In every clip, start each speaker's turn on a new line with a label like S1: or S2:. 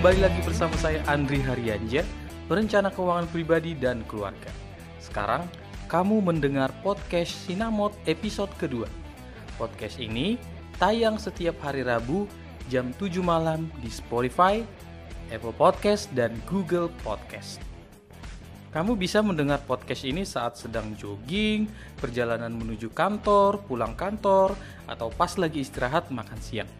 S1: kembali lagi bersama saya Andri Haryanja, perencana keuangan pribadi dan keluarga. Sekarang, kamu mendengar podcast Sinamot episode kedua. Podcast ini tayang setiap hari Rabu jam 7 malam di Spotify, Apple Podcast, dan Google Podcast. Kamu bisa mendengar podcast ini saat sedang jogging, perjalanan menuju kantor, pulang kantor, atau pas lagi istirahat makan siang.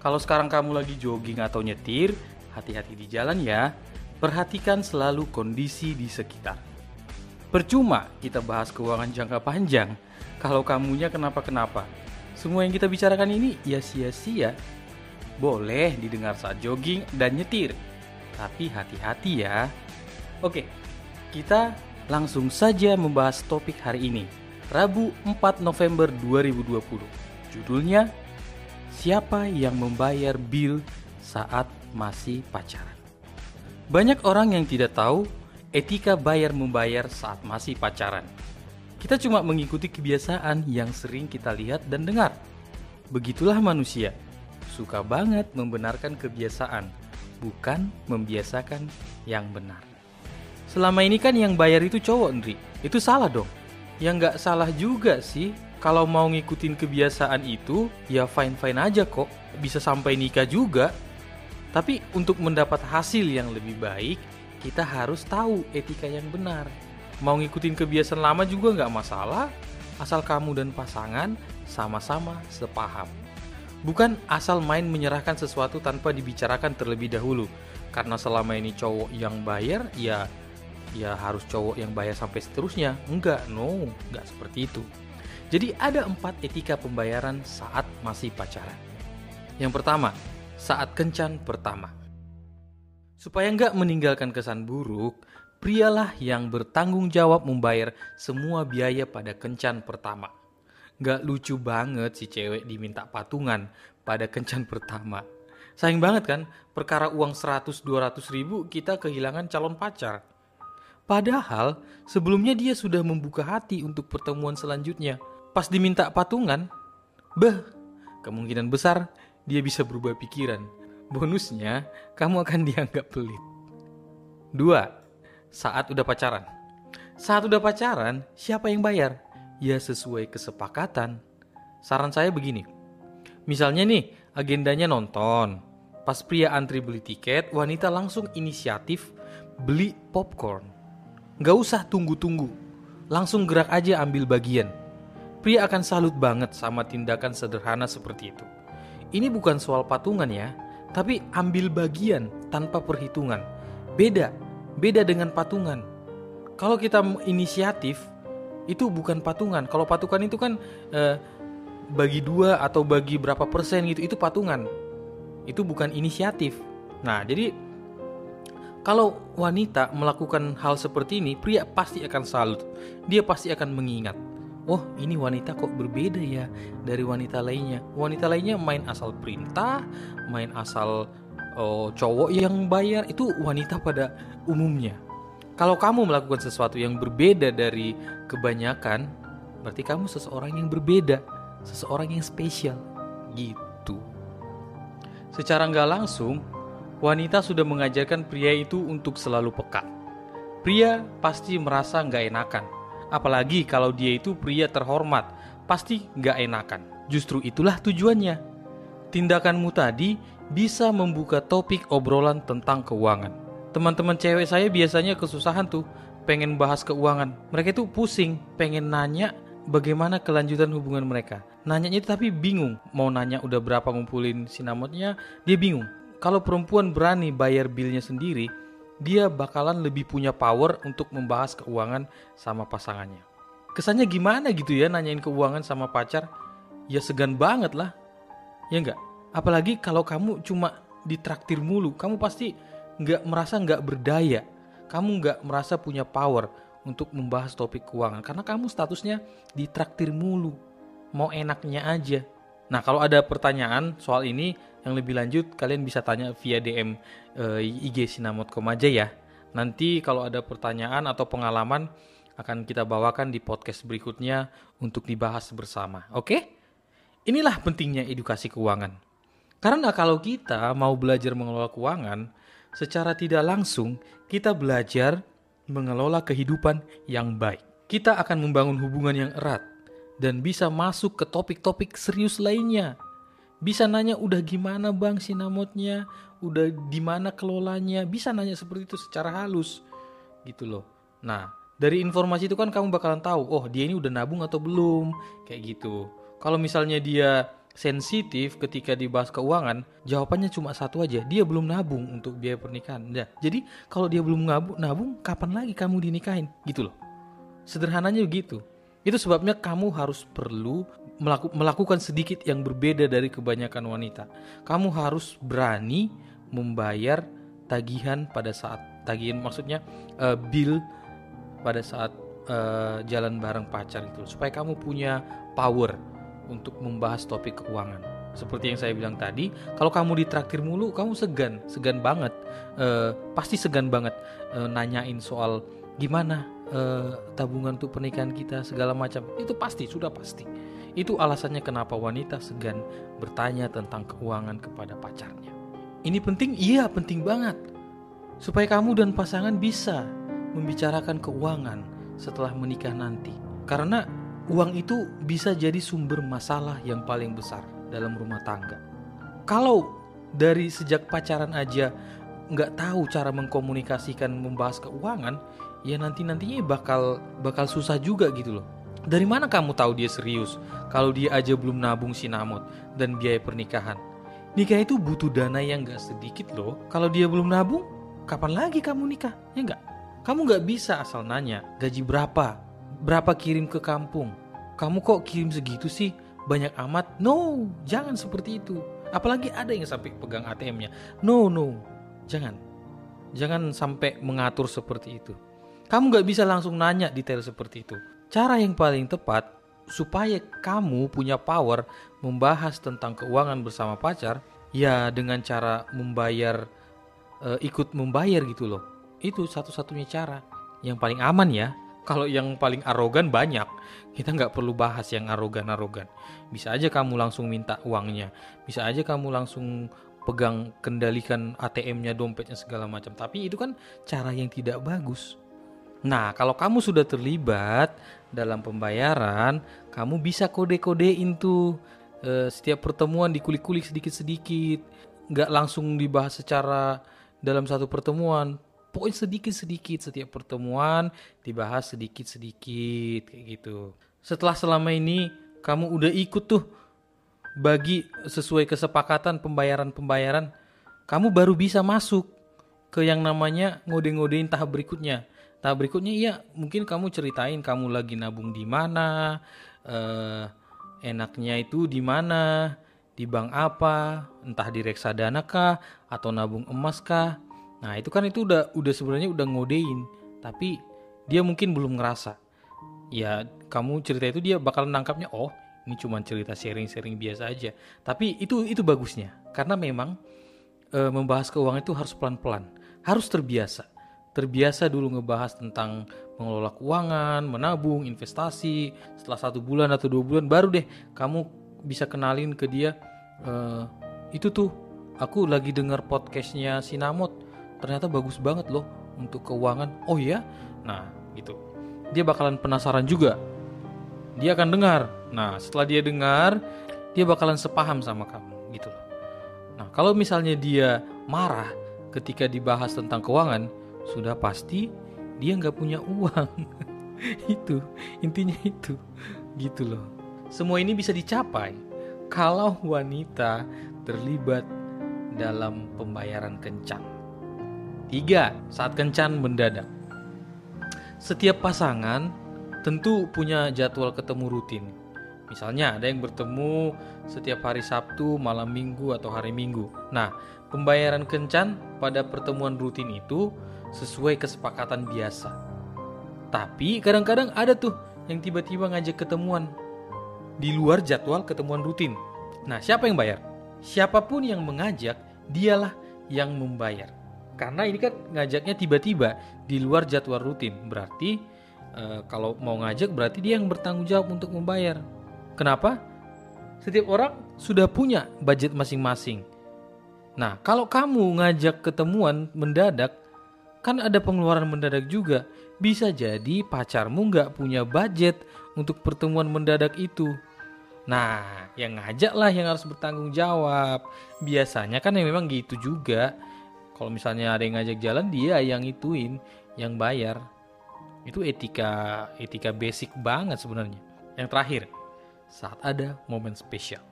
S1: Kalau sekarang kamu lagi jogging atau nyetir, hati-hati di jalan ya. Perhatikan selalu kondisi di sekitar. Percuma kita bahas keuangan jangka panjang kalau kamunya kenapa-kenapa. Semua yang kita bicarakan ini ya sia-sia. Boleh didengar saat jogging dan nyetir, tapi hati-hati ya. Oke, kita langsung saja membahas topik hari ini. Rabu 4 November 2020. Judulnya Siapa yang membayar bill saat masih pacaran? Banyak orang yang tidak tahu etika bayar membayar saat masih pacaran. Kita cuma mengikuti kebiasaan yang sering kita lihat dan dengar. Begitulah manusia. Suka banget membenarkan kebiasaan, bukan membiasakan yang benar. Selama ini kan yang bayar itu cowok, Ndri. Itu salah dong. Yang nggak salah juga sih. Kalau mau ngikutin kebiasaan itu, ya fine-fine aja kok. Bisa sampai nikah juga. Tapi untuk mendapat hasil yang lebih baik, kita harus tahu etika yang benar. Mau ngikutin kebiasaan lama juga nggak masalah, asal kamu dan pasangan sama-sama sepaham. Bukan asal main menyerahkan sesuatu tanpa dibicarakan terlebih dahulu. Karena selama ini cowok yang bayar, ya ya harus cowok yang bayar sampai seterusnya. Enggak, no, enggak seperti itu. Jadi ada empat etika pembayaran saat masih pacaran. Yang pertama, saat kencan pertama. Supaya enggak meninggalkan kesan buruk, prialah yang bertanggung jawab membayar semua biaya pada kencan pertama. Enggak lucu banget si cewek diminta patungan pada kencan pertama. Sayang banget kan, perkara uang 100-200 ribu kita kehilangan calon pacar. Padahal sebelumnya dia sudah membuka hati untuk pertemuan selanjutnya. Pas diminta patungan, beh, kemungkinan besar dia bisa berubah pikiran. Bonusnya, kamu akan dianggap pelit. Dua, saat udah pacaran. Saat udah pacaran, siapa yang bayar? Ya sesuai kesepakatan. Saran saya begini. Misalnya nih, agendanya nonton. Pas pria antri beli tiket, wanita langsung inisiatif beli popcorn Gak usah tunggu-tunggu, langsung gerak aja ambil bagian. Pria akan salut banget sama tindakan sederhana seperti itu. Ini bukan soal patungan ya, tapi ambil bagian tanpa perhitungan. Beda, beda dengan patungan. Kalau kita inisiatif, itu bukan patungan. Kalau patungan itu kan eh, bagi dua atau bagi berapa persen gitu, itu patungan. Itu bukan inisiatif. Nah, jadi kalau wanita melakukan hal seperti ini, pria pasti akan salut. Dia pasti akan mengingat, oh ini wanita kok berbeda ya dari wanita lainnya. Wanita lainnya main asal perintah, main asal oh, cowok yang bayar, itu wanita pada umumnya. Kalau kamu melakukan sesuatu yang berbeda dari kebanyakan, berarti kamu seseorang yang berbeda, seseorang yang spesial, gitu. Secara nggak langsung, wanita sudah mengajarkan pria itu untuk selalu peka. Pria pasti merasa nggak enakan, apalagi kalau dia itu pria terhormat, pasti nggak enakan. Justru itulah tujuannya. Tindakanmu tadi bisa membuka topik obrolan tentang keuangan. Teman-teman cewek saya biasanya kesusahan tuh pengen bahas keuangan. Mereka itu pusing, pengen nanya bagaimana kelanjutan hubungan mereka. Nanyanya tapi bingung. Mau nanya udah berapa ngumpulin sinamotnya, dia bingung kalau perempuan berani bayar bilnya sendiri, dia bakalan lebih punya power untuk membahas keuangan sama pasangannya. Kesannya gimana gitu ya nanyain keuangan sama pacar? Ya segan banget lah. Ya enggak? Apalagi kalau kamu cuma ditraktir mulu, kamu pasti nggak merasa nggak berdaya. Kamu nggak merasa punya power untuk membahas topik keuangan karena kamu statusnya ditraktir mulu. Mau enaknya aja. Nah, kalau ada pertanyaan soal ini, yang lebih lanjut kalian bisa tanya via DM uh, eh, IG Sinamotcom aja ya. Nanti kalau ada pertanyaan atau pengalaman akan kita bawakan di podcast berikutnya untuk dibahas bersama. Oke? Inilah pentingnya edukasi keuangan. Karena kalau kita mau belajar mengelola keuangan, secara tidak langsung kita belajar mengelola kehidupan yang baik. Kita akan membangun hubungan yang erat dan bisa masuk ke topik-topik serius lainnya. Bisa nanya udah gimana bang sinamotnya, udah di mana kelolanya, bisa nanya seperti itu secara halus gitu loh. Nah, dari informasi itu kan kamu bakalan tahu, oh dia ini udah nabung atau belum, kayak gitu. Kalau misalnya dia sensitif ketika dibahas keuangan, jawabannya cuma satu aja, dia belum nabung untuk biaya pernikahan. Nah, jadi kalau dia belum nabung, nabung, kapan lagi kamu dinikahin? Gitu loh. Sederhananya begitu. Itu sebabnya kamu harus perlu melaku, melakukan sedikit yang berbeda dari kebanyakan wanita. Kamu harus berani membayar tagihan pada saat tagihan maksudnya uh, bill pada saat uh, jalan bareng pacar itu supaya kamu punya power untuk membahas topik keuangan. Seperti yang saya bilang tadi, kalau kamu ditraktir mulu, kamu segan, segan banget, uh, pasti segan banget uh, nanyain soal gimana uh, tabungan untuk pernikahan kita segala macam. Itu pasti, sudah pasti. Itu alasannya kenapa wanita segan bertanya tentang keuangan kepada pacarnya. Ini penting, iya penting banget. Supaya kamu dan pasangan bisa membicarakan keuangan setelah menikah nanti. Karena uang itu bisa jadi sumber masalah yang paling besar dalam rumah tangga. Kalau dari sejak pacaran aja nggak tahu cara mengkomunikasikan membahas keuangan, ya nanti nantinya bakal bakal susah juga gitu loh. Dari mana kamu tahu dia serius kalau dia aja belum nabung sinamot dan biaya pernikahan? Nikah itu butuh dana yang gak sedikit loh. Kalau dia belum nabung, kapan lagi kamu nikah? Ya enggak? Kamu gak bisa asal nanya gaji berapa, berapa kirim ke kampung. Kamu kok kirim segitu sih? Banyak amat? No, jangan seperti itu. Apalagi ada yang sampai pegang ATM-nya. No, no, jangan. Jangan sampai mengatur seperti itu. Kamu gak bisa langsung nanya detail seperti itu. Cara yang paling tepat supaya kamu punya power membahas tentang keuangan bersama pacar ya dengan cara membayar e, ikut membayar gitu loh itu satu-satunya cara yang paling aman ya kalau yang paling arogan banyak kita nggak perlu bahas yang arogan-arogan bisa aja kamu langsung minta uangnya bisa aja kamu langsung pegang kendalikan ATM-nya dompetnya segala macam tapi itu kan cara yang tidak bagus Nah, kalau kamu sudah terlibat dalam pembayaran, kamu bisa kode-kodein tuh e, setiap pertemuan dikulik-kulik sedikit-sedikit, nggak langsung dibahas secara dalam satu pertemuan. Poin sedikit-sedikit setiap pertemuan dibahas sedikit-sedikit kayak gitu. Setelah selama ini kamu udah ikut tuh bagi sesuai kesepakatan pembayaran-pembayaran, kamu baru bisa masuk ke yang namanya ngode-ngodein tahap berikutnya Tahap berikutnya iya mungkin kamu ceritain kamu lagi nabung di mana, eh, enaknya itu di mana, di bank apa, entah di reksadana kah atau nabung emas kah. Nah itu kan itu udah udah sebenarnya udah ngodein, tapi dia mungkin belum ngerasa. Ya kamu cerita itu dia bakal nangkapnya oh ini cuma cerita sharing-sharing biasa aja. Tapi itu itu bagusnya karena memang e, membahas keuangan itu harus pelan-pelan, harus terbiasa terbiasa dulu ngebahas tentang mengelola keuangan, menabung, investasi. Setelah satu bulan atau dua bulan baru deh kamu bisa kenalin ke dia e, itu tuh aku lagi dengar podcastnya Sinamot ternyata bagus banget loh untuk keuangan. Oh ya, nah gitu. Dia bakalan penasaran juga. Dia akan dengar. Nah setelah dia dengar, dia bakalan sepaham sama kamu gitu loh. Nah kalau misalnya dia marah ketika dibahas tentang keuangan, sudah pasti dia nggak punya uang itu intinya itu gitu loh semua ini bisa dicapai kalau wanita terlibat dalam pembayaran kencan tiga saat kencan mendadak setiap pasangan tentu punya jadwal ketemu rutin Misalnya ada yang bertemu setiap hari Sabtu, malam Minggu atau hari Minggu. Nah, pembayaran kencan pada pertemuan rutin itu sesuai kesepakatan biasa. Tapi kadang-kadang ada tuh yang tiba-tiba ngajak ketemuan di luar jadwal ketemuan rutin. Nah, siapa yang bayar? Siapa pun yang mengajak, dialah yang membayar. Karena ini kan ngajaknya tiba-tiba di luar jadwal rutin. Berarti e, kalau mau ngajak berarti dia yang bertanggung jawab untuk membayar. Kenapa? Setiap orang sudah punya budget masing-masing. Nah, kalau kamu ngajak ketemuan mendadak, kan ada pengeluaran mendadak juga. Bisa jadi pacarmu nggak punya budget untuk pertemuan mendadak itu. Nah, yang ngajak lah yang harus bertanggung jawab. Biasanya kan yang memang gitu juga. Kalau misalnya ada yang ngajak jalan, dia yang ituin, yang bayar. Itu etika etika basic banget sebenarnya. Yang terakhir, saat ada momen spesial.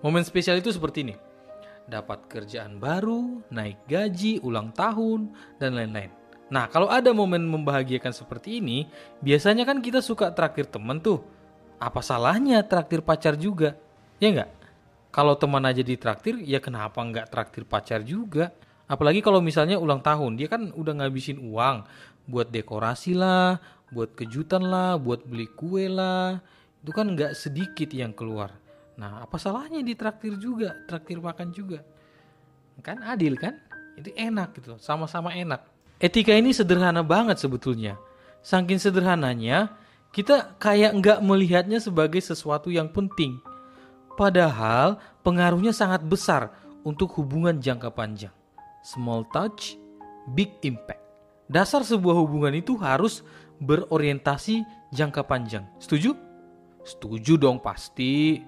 S1: Momen spesial itu seperti ini dapat kerjaan baru, naik gaji, ulang tahun, dan lain-lain. Nah, kalau ada momen membahagiakan seperti ini, biasanya kan kita suka traktir temen tuh. Apa salahnya traktir pacar juga? Ya enggak? Kalau teman aja di traktir, ya kenapa enggak traktir pacar juga? Apalagi kalau misalnya ulang tahun, dia kan udah ngabisin uang buat dekorasi lah, buat kejutan lah, buat beli kue lah. Itu kan enggak sedikit yang keluar. Nah, apa salahnya di traktir juga, traktir makan juga? Kan adil kan? Itu enak gitu, sama-sama enak. Etika ini sederhana banget sebetulnya. Saking sederhananya, kita kayak nggak melihatnya sebagai sesuatu yang penting. Padahal pengaruhnya sangat besar untuk hubungan jangka panjang. Small touch, big impact. Dasar sebuah hubungan itu harus berorientasi jangka panjang. Setuju? Setuju dong pasti.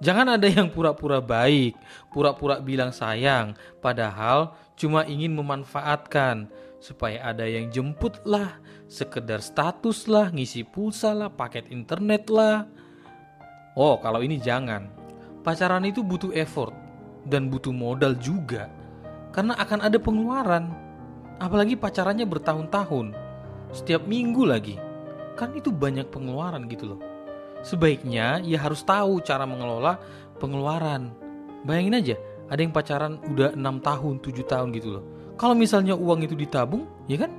S1: Jangan ada yang pura-pura baik, pura-pura bilang sayang, padahal cuma ingin memanfaatkan supaya ada yang jemput lah, sekedar status lah, ngisi pulsa lah, paket internet lah. Oh, kalau ini jangan. Pacaran itu butuh effort dan butuh modal juga. Karena akan ada pengeluaran. Apalagi pacarannya bertahun-tahun. Setiap minggu lagi. Kan itu banyak pengeluaran gitu loh sebaiknya ya harus tahu cara mengelola pengeluaran. Bayangin aja, ada yang pacaran udah 6 tahun, 7 tahun gitu loh. Kalau misalnya uang itu ditabung, ya kan?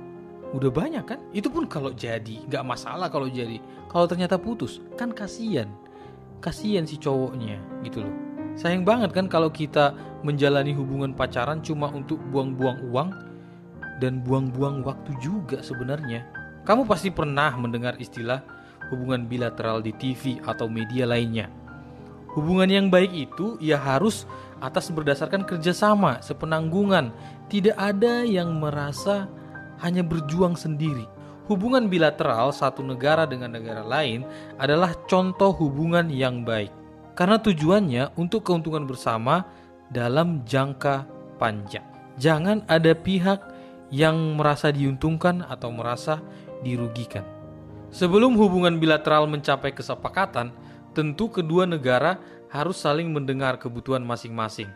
S1: Udah banyak kan? Itu pun kalau jadi, nggak masalah kalau jadi. Kalau ternyata putus, kan kasihan. Kasihan si cowoknya gitu loh. Sayang banget kan kalau kita menjalani hubungan pacaran cuma untuk buang-buang uang dan buang-buang waktu juga sebenarnya. Kamu pasti pernah mendengar istilah hubungan bilateral di TV atau media lainnya. Hubungan yang baik itu ia harus atas berdasarkan kerjasama, sepenanggungan. Tidak ada yang merasa hanya berjuang sendiri. Hubungan bilateral satu negara dengan negara lain adalah contoh hubungan yang baik. Karena tujuannya untuk keuntungan bersama dalam jangka panjang. Jangan ada pihak yang merasa diuntungkan atau merasa dirugikan. Sebelum hubungan bilateral mencapai kesepakatan, tentu kedua negara harus saling mendengar kebutuhan masing-masing.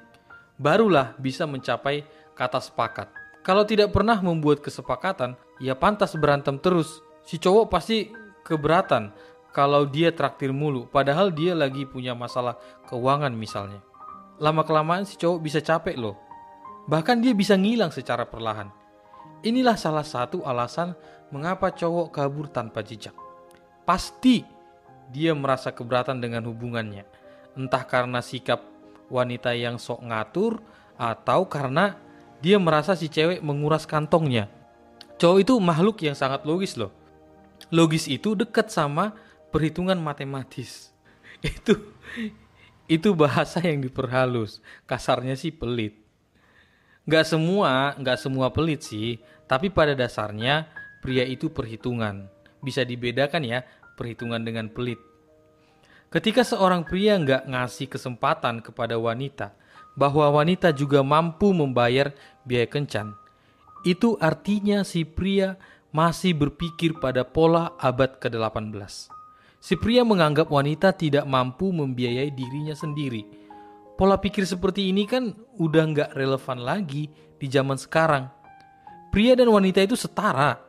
S1: Barulah bisa mencapai kata sepakat. Kalau tidak pernah membuat kesepakatan, ya pantas berantem terus. Si cowok pasti keberatan kalau dia traktir mulu, padahal dia lagi punya masalah keuangan misalnya. Lama-kelamaan si cowok bisa capek loh. Bahkan dia bisa ngilang secara perlahan. Inilah salah satu alasan mengapa cowok kabur tanpa jejak. Pasti dia merasa keberatan dengan hubungannya. Entah karena sikap wanita yang sok ngatur atau karena dia merasa si cewek menguras kantongnya. Cowok itu makhluk yang sangat logis loh. Logis itu dekat sama perhitungan matematis. Itu itu bahasa yang diperhalus. Kasarnya sih pelit. Gak semua, gak semua pelit sih. Tapi pada dasarnya pria itu perhitungan. Bisa dibedakan ya, perhitungan dengan pelit. Ketika seorang pria nggak ngasih kesempatan kepada wanita, bahwa wanita juga mampu membayar biaya kencan, itu artinya si pria masih berpikir pada pola abad ke-18. Si pria menganggap wanita tidak mampu membiayai dirinya sendiri. Pola pikir seperti ini kan udah nggak relevan lagi di zaman sekarang. Pria dan wanita itu setara,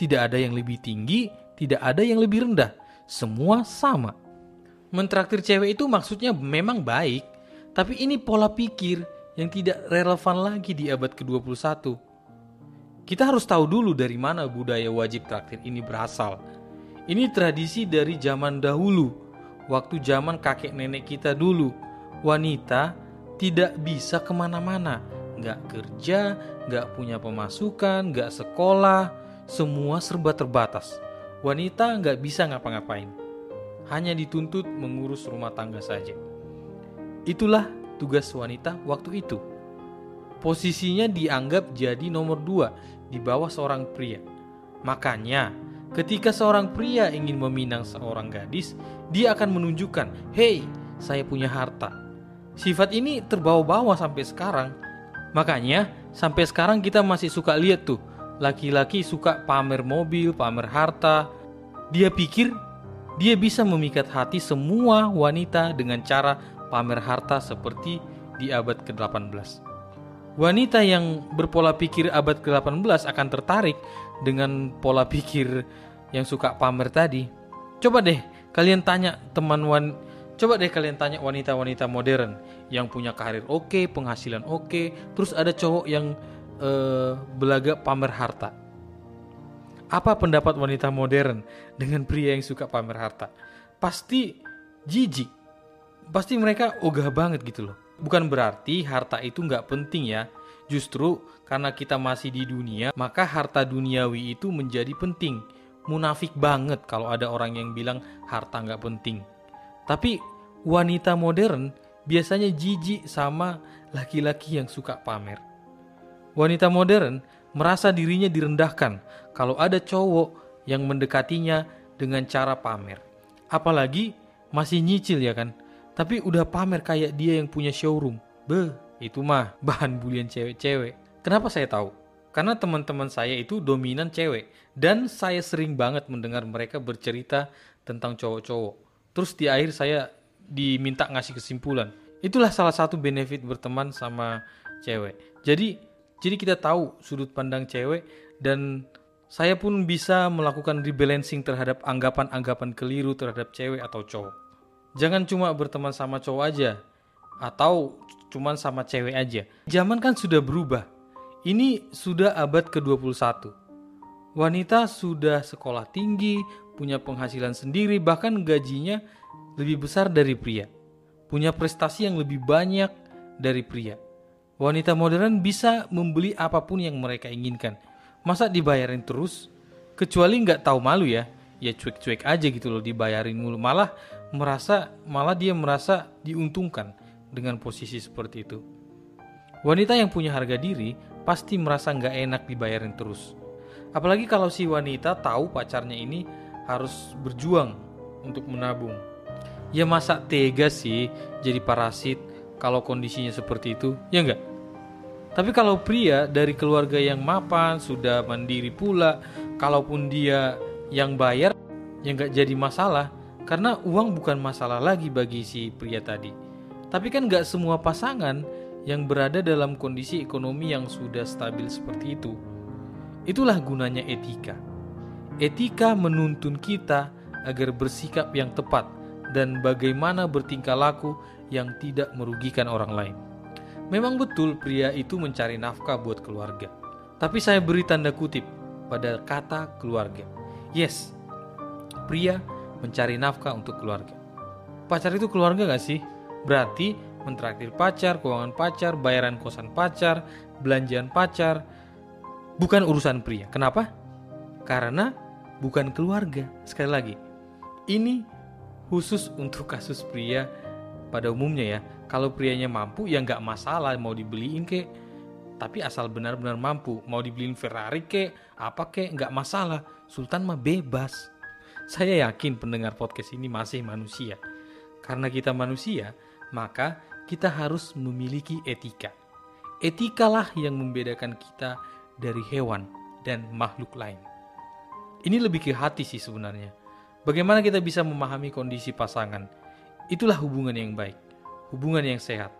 S1: tidak ada yang lebih tinggi, tidak ada yang lebih rendah. Semua sama. Mentraktir cewek itu maksudnya memang baik, tapi ini pola pikir yang tidak relevan lagi di abad ke-21. Kita harus tahu dulu dari mana budaya wajib traktir ini berasal. Ini tradisi dari zaman dahulu, waktu zaman kakek nenek kita dulu. Wanita tidak bisa ke mana-mana, nggak kerja, nggak punya pemasukan, nggak sekolah, semua serba terbatas. Wanita nggak bisa ngapa-ngapain. Hanya dituntut mengurus rumah tangga saja. Itulah tugas wanita waktu itu. posisinya dianggap jadi nomor dua di bawah seorang pria. Makanya, ketika seorang pria ingin meminang seorang gadis, dia akan menunjukkan, "Hei, saya punya harta." Sifat ini terbawa-bawa sampai sekarang. Makanya, sampai sekarang kita masih suka lihat tuh, laki-laki suka pamer mobil, pamer harta. Dia pikir dia bisa memikat hati semua wanita dengan cara pamer harta seperti di abad ke-18. Wanita yang berpola pikir abad ke-18 akan tertarik dengan pola pikir yang suka pamer tadi. Coba deh kalian tanya teman wan Coba deh kalian tanya wanita-wanita modern yang punya karir oke, okay, penghasilan oke, okay, terus ada cowok yang uh, belaga pamer harta. Apa pendapat wanita modern dengan pria yang suka pamer harta? Pasti jijik. Pasti mereka ogah banget gitu loh. Bukan berarti harta itu nggak penting ya. Justru karena kita masih di dunia, maka harta duniawi itu menjadi penting. Munafik banget kalau ada orang yang bilang harta nggak penting. Tapi wanita modern biasanya jijik sama laki-laki yang suka pamer. Wanita modern merasa dirinya direndahkan kalau ada cowok yang mendekatinya dengan cara pamer. Apalagi masih nyicil ya kan tapi udah pamer kayak dia yang punya showroom. Beh, itu mah bahan bulian cewek-cewek. Kenapa saya tahu? Karena teman-teman saya itu dominan cewek dan saya sering banget mendengar mereka bercerita tentang cowok-cowok. Terus di akhir saya diminta ngasih kesimpulan. Itulah salah satu benefit berteman sama cewek. Jadi jadi kita tahu sudut pandang cewek dan saya pun bisa melakukan rebalancing terhadap anggapan-anggapan keliru terhadap cewek atau cowok. Jangan cuma berteman sama cowok aja atau cuma sama cewek aja. Zaman kan sudah berubah. Ini sudah abad ke-21. Wanita sudah sekolah tinggi, punya penghasilan sendiri, bahkan gajinya lebih besar dari pria. Punya prestasi yang lebih banyak dari pria. Wanita modern bisa membeli apa pun yang mereka inginkan. Masa dibayarin terus? Kecuali nggak tahu malu ya, ya cuek-cuek aja gitu loh dibayarin mulu. Malah merasa malah dia merasa diuntungkan dengan posisi seperti itu. Wanita yang punya harga diri pasti merasa nggak enak dibayarin terus. Apalagi kalau si wanita tahu pacarnya ini harus berjuang untuk menabung. Ya masa tega sih jadi parasit kalau kondisinya seperti itu, ya enggak? Tapi kalau pria dari keluarga yang mapan, sudah mandiri pula, kalaupun dia yang bayar, ya nggak jadi masalah karena uang bukan masalah lagi bagi si pria tadi. Tapi kan gak semua pasangan yang berada dalam kondisi ekonomi yang sudah stabil seperti itu. Itulah gunanya etika. Etika menuntun kita agar bersikap yang tepat dan bagaimana bertingkah laku yang tidak merugikan orang lain. Memang betul pria itu mencari nafkah buat keluarga. Tapi saya beri tanda kutip pada kata keluarga. Yes, pria mencari nafkah untuk keluarga. Pacar itu keluarga gak sih? Berarti mentraktir pacar, keuangan pacar, bayaran kosan pacar, belanjaan pacar, bukan urusan pria. Kenapa? Karena bukan keluarga. Sekali lagi, ini khusus untuk kasus pria pada umumnya ya. Kalau prianya mampu ya nggak masalah mau dibeliin kek. Tapi asal benar-benar mampu, mau dibeliin Ferrari kek, apa kek, nggak masalah. Sultan mah bebas. Saya yakin pendengar podcast ini masih manusia. Karena kita manusia, maka kita harus memiliki etika. Etikalah yang membedakan kita dari hewan dan makhluk lain. Ini lebih ke hati sih sebenarnya. Bagaimana kita bisa memahami kondisi pasangan? Itulah hubungan yang baik, hubungan yang sehat,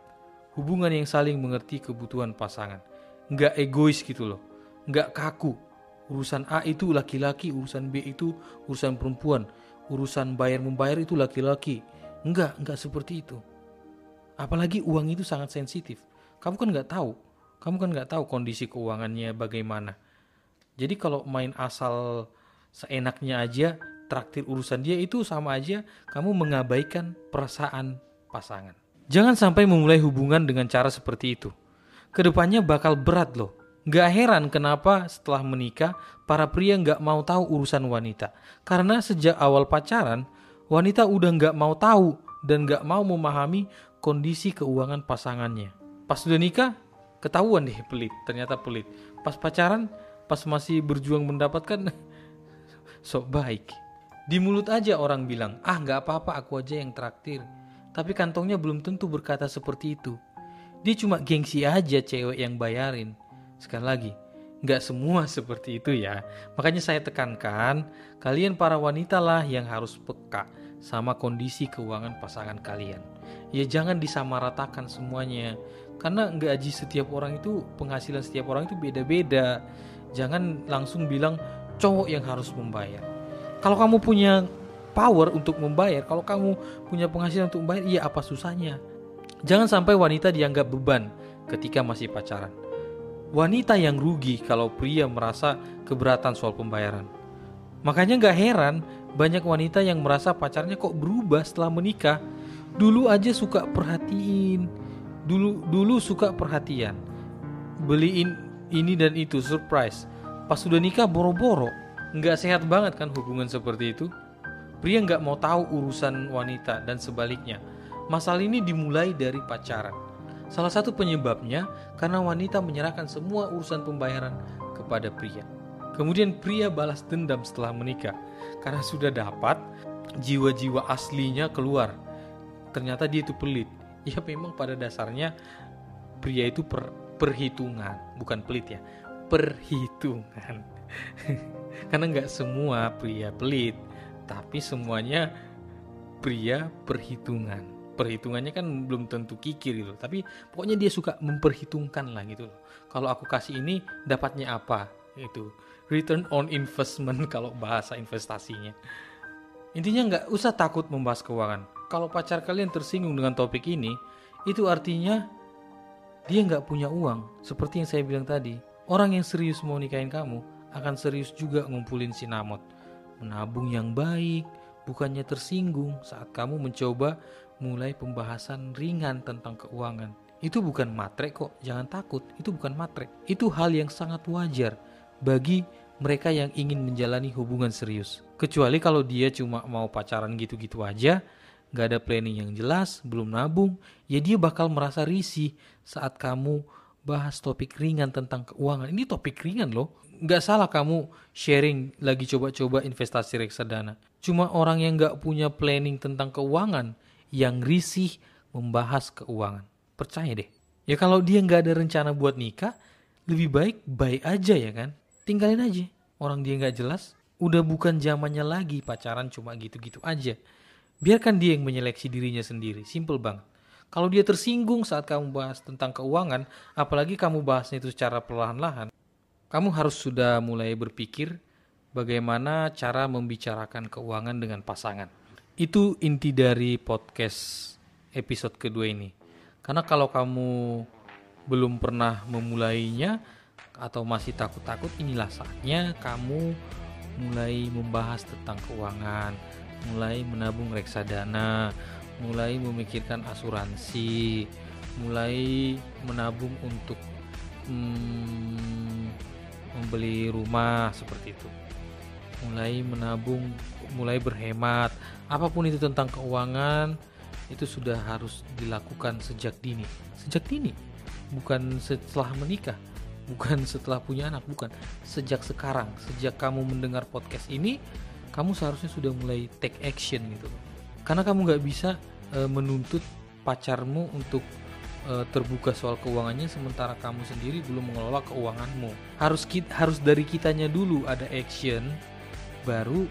S1: hubungan yang saling mengerti kebutuhan pasangan. Nggak egois gitu loh, nggak kaku, urusan A itu laki-laki, urusan B itu urusan perempuan, urusan bayar membayar itu laki-laki. Enggak, enggak seperti itu. Apalagi uang itu sangat sensitif. Kamu kan nggak tahu, kamu kan nggak tahu kondisi keuangannya bagaimana. Jadi kalau main asal seenaknya aja, traktir urusan dia itu sama aja kamu mengabaikan perasaan pasangan. Jangan sampai memulai hubungan dengan cara seperti itu. Ke depannya bakal berat loh Gak heran kenapa setelah menikah para pria gak mau tahu urusan wanita. Karena sejak awal pacaran, wanita udah gak mau tahu dan gak mau memahami kondisi keuangan pasangannya. Pas udah nikah, ketahuan deh pelit ternyata pelit pas pacaran pas masih berjuang mendapatkan sok baik di mulut aja orang bilang ah nggak apa-apa aku aja yang traktir. Tapi kantongnya belum tentu berkata seperti itu. Dia cuma gengsi aja cewek yang bayarin. Sekali lagi nggak semua seperti itu ya. Makanya saya tekankan kalian para wanita lah yang harus peka sama kondisi keuangan pasangan kalian. Ya jangan disamaratakan semuanya. Karena gaji setiap orang itu penghasilan setiap orang itu beda-beda. Jangan langsung bilang cowok yang harus membayar kalau kamu punya power untuk membayar kalau kamu punya penghasilan untuk membayar iya apa susahnya? Jangan sampai wanita dianggap beban ketika masih pacaran. Wanita yang rugi kalau pria merasa keberatan soal pembayaran. Makanya nggak heran banyak wanita yang merasa pacarnya kok berubah setelah menikah. Dulu aja suka perhatiin. Dulu dulu suka perhatian. Beliin ini dan itu surprise. Pas sudah nikah boro-boro nggak sehat banget kan hubungan seperti itu? Pria nggak mau tahu urusan wanita dan sebaliknya. Masalah ini dimulai dari pacaran. Salah satu penyebabnya karena wanita menyerahkan semua urusan pembayaran kepada pria. Kemudian pria balas dendam setelah menikah. Karena sudah dapat jiwa-jiwa aslinya keluar. Ternyata dia itu pelit. Ya memang pada dasarnya pria itu per, perhitungan. Bukan pelit ya perhitungan karena nggak semua pria pelit tapi semuanya pria perhitungan. Perhitungannya kan belum tentu kikir gitu tapi pokoknya dia suka memperhitungkan lah gitu loh. Kalau aku kasih ini dapatnya apa? Itu return on investment kalau bahasa investasinya. Intinya nggak usah takut membahas keuangan. Kalau pacar kalian tersinggung dengan topik ini, itu artinya dia nggak punya uang. Seperti yang saya bilang tadi, orang yang serius mau nikahin kamu akan serius juga ngumpulin sinamot. Menabung yang baik, bukannya tersinggung saat kamu mencoba mulai pembahasan ringan tentang keuangan. Itu bukan matre kok, jangan takut, itu bukan matre. Itu hal yang sangat wajar bagi mereka yang ingin menjalani hubungan serius. Kecuali kalau dia cuma mau pacaran gitu-gitu aja, gak ada planning yang jelas, belum nabung, ya dia bakal merasa risih saat kamu bahas topik ringan tentang keuangan. Ini topik ringan loh. Gak salah kamu sharing lagi coba-coba investasi reksadana. Cuma orang yang gak punya planning tentang keuangan yang risih membahas keuangan. Percaya deh. Ya kalau dia gak ada rencana buat nikah, lebih baik baik aja ya kan. Tinggalin aja. Orang dia gak jelas, udah bukan zamannya lagi pacaran cuma gitu-gitu aja. Biarkan dia yang menyeleksi dirinya sendiri, simple banget. Kalau dia tersinggung saat kamu bahas tentang keuangan, apalagi kamu bahasnya itu secara perlahan-lahan, kamu harus sudah mulai berpikir bagaimana cara membicarakan keuangan dengan pasangan. Itu inti dari podcast episode kedua ini. Karena kalau kamu belum pernah memulainya atau masih takut-takut, inilah saatnya kamu mulai membahas tentang keuangan, mulai menabung reksadana, mulai memikirkan asuransi, mulai menabung untuk hmm, membeli rumah seperti itu. Mulai menabung, mulai berhemat, apa pun itu tentang keuangan itu sudah harus dilakukan sejak dini. Sejak dini, bukan setelah menikah, bukan setelah punya anak, bukan sejak sekarang, sejak kamu mendengar podcast ini kamu seharusnya sudah mulai take action gitu karena kamu nggak bisa e, menuntut pacarmu untuk e, terbuka soal keuangannya sementara kamu sendiri belum mengelola keuanganmu harus kita, harus dari kitanya dulu ada action baru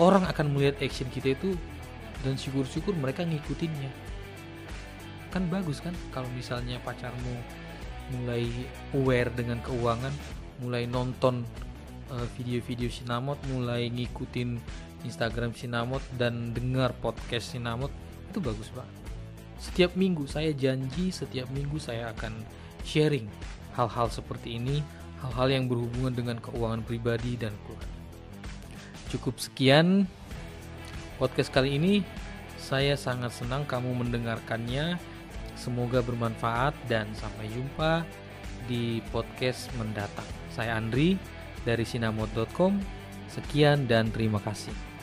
S1: orang akan melihat action kita itu dan syukur-syukur mereka ngikutinnya kan bagus kan kalau misalnya pacarmu mulai aware dengan keuangan mulai nonton Eh, video-video Sinamot mulai ngikutin Instagram Sinamot dan dengar podcast Sinamot itu bagus banget. Setiap minggu saya janji setiap minggu saya akan sharing hal-hal seperti ini, hal-hal yang berhubungan dengan keuangan pribadi dan keluarga. Cukup sekian podcast kali ini. Saya sangat senang kamu mendengarkannya. Semoga bermanfaat dan sampai jumpa di podcast mendatang. Saya Andri dari sinamot.com. Sekian dan terima kasih.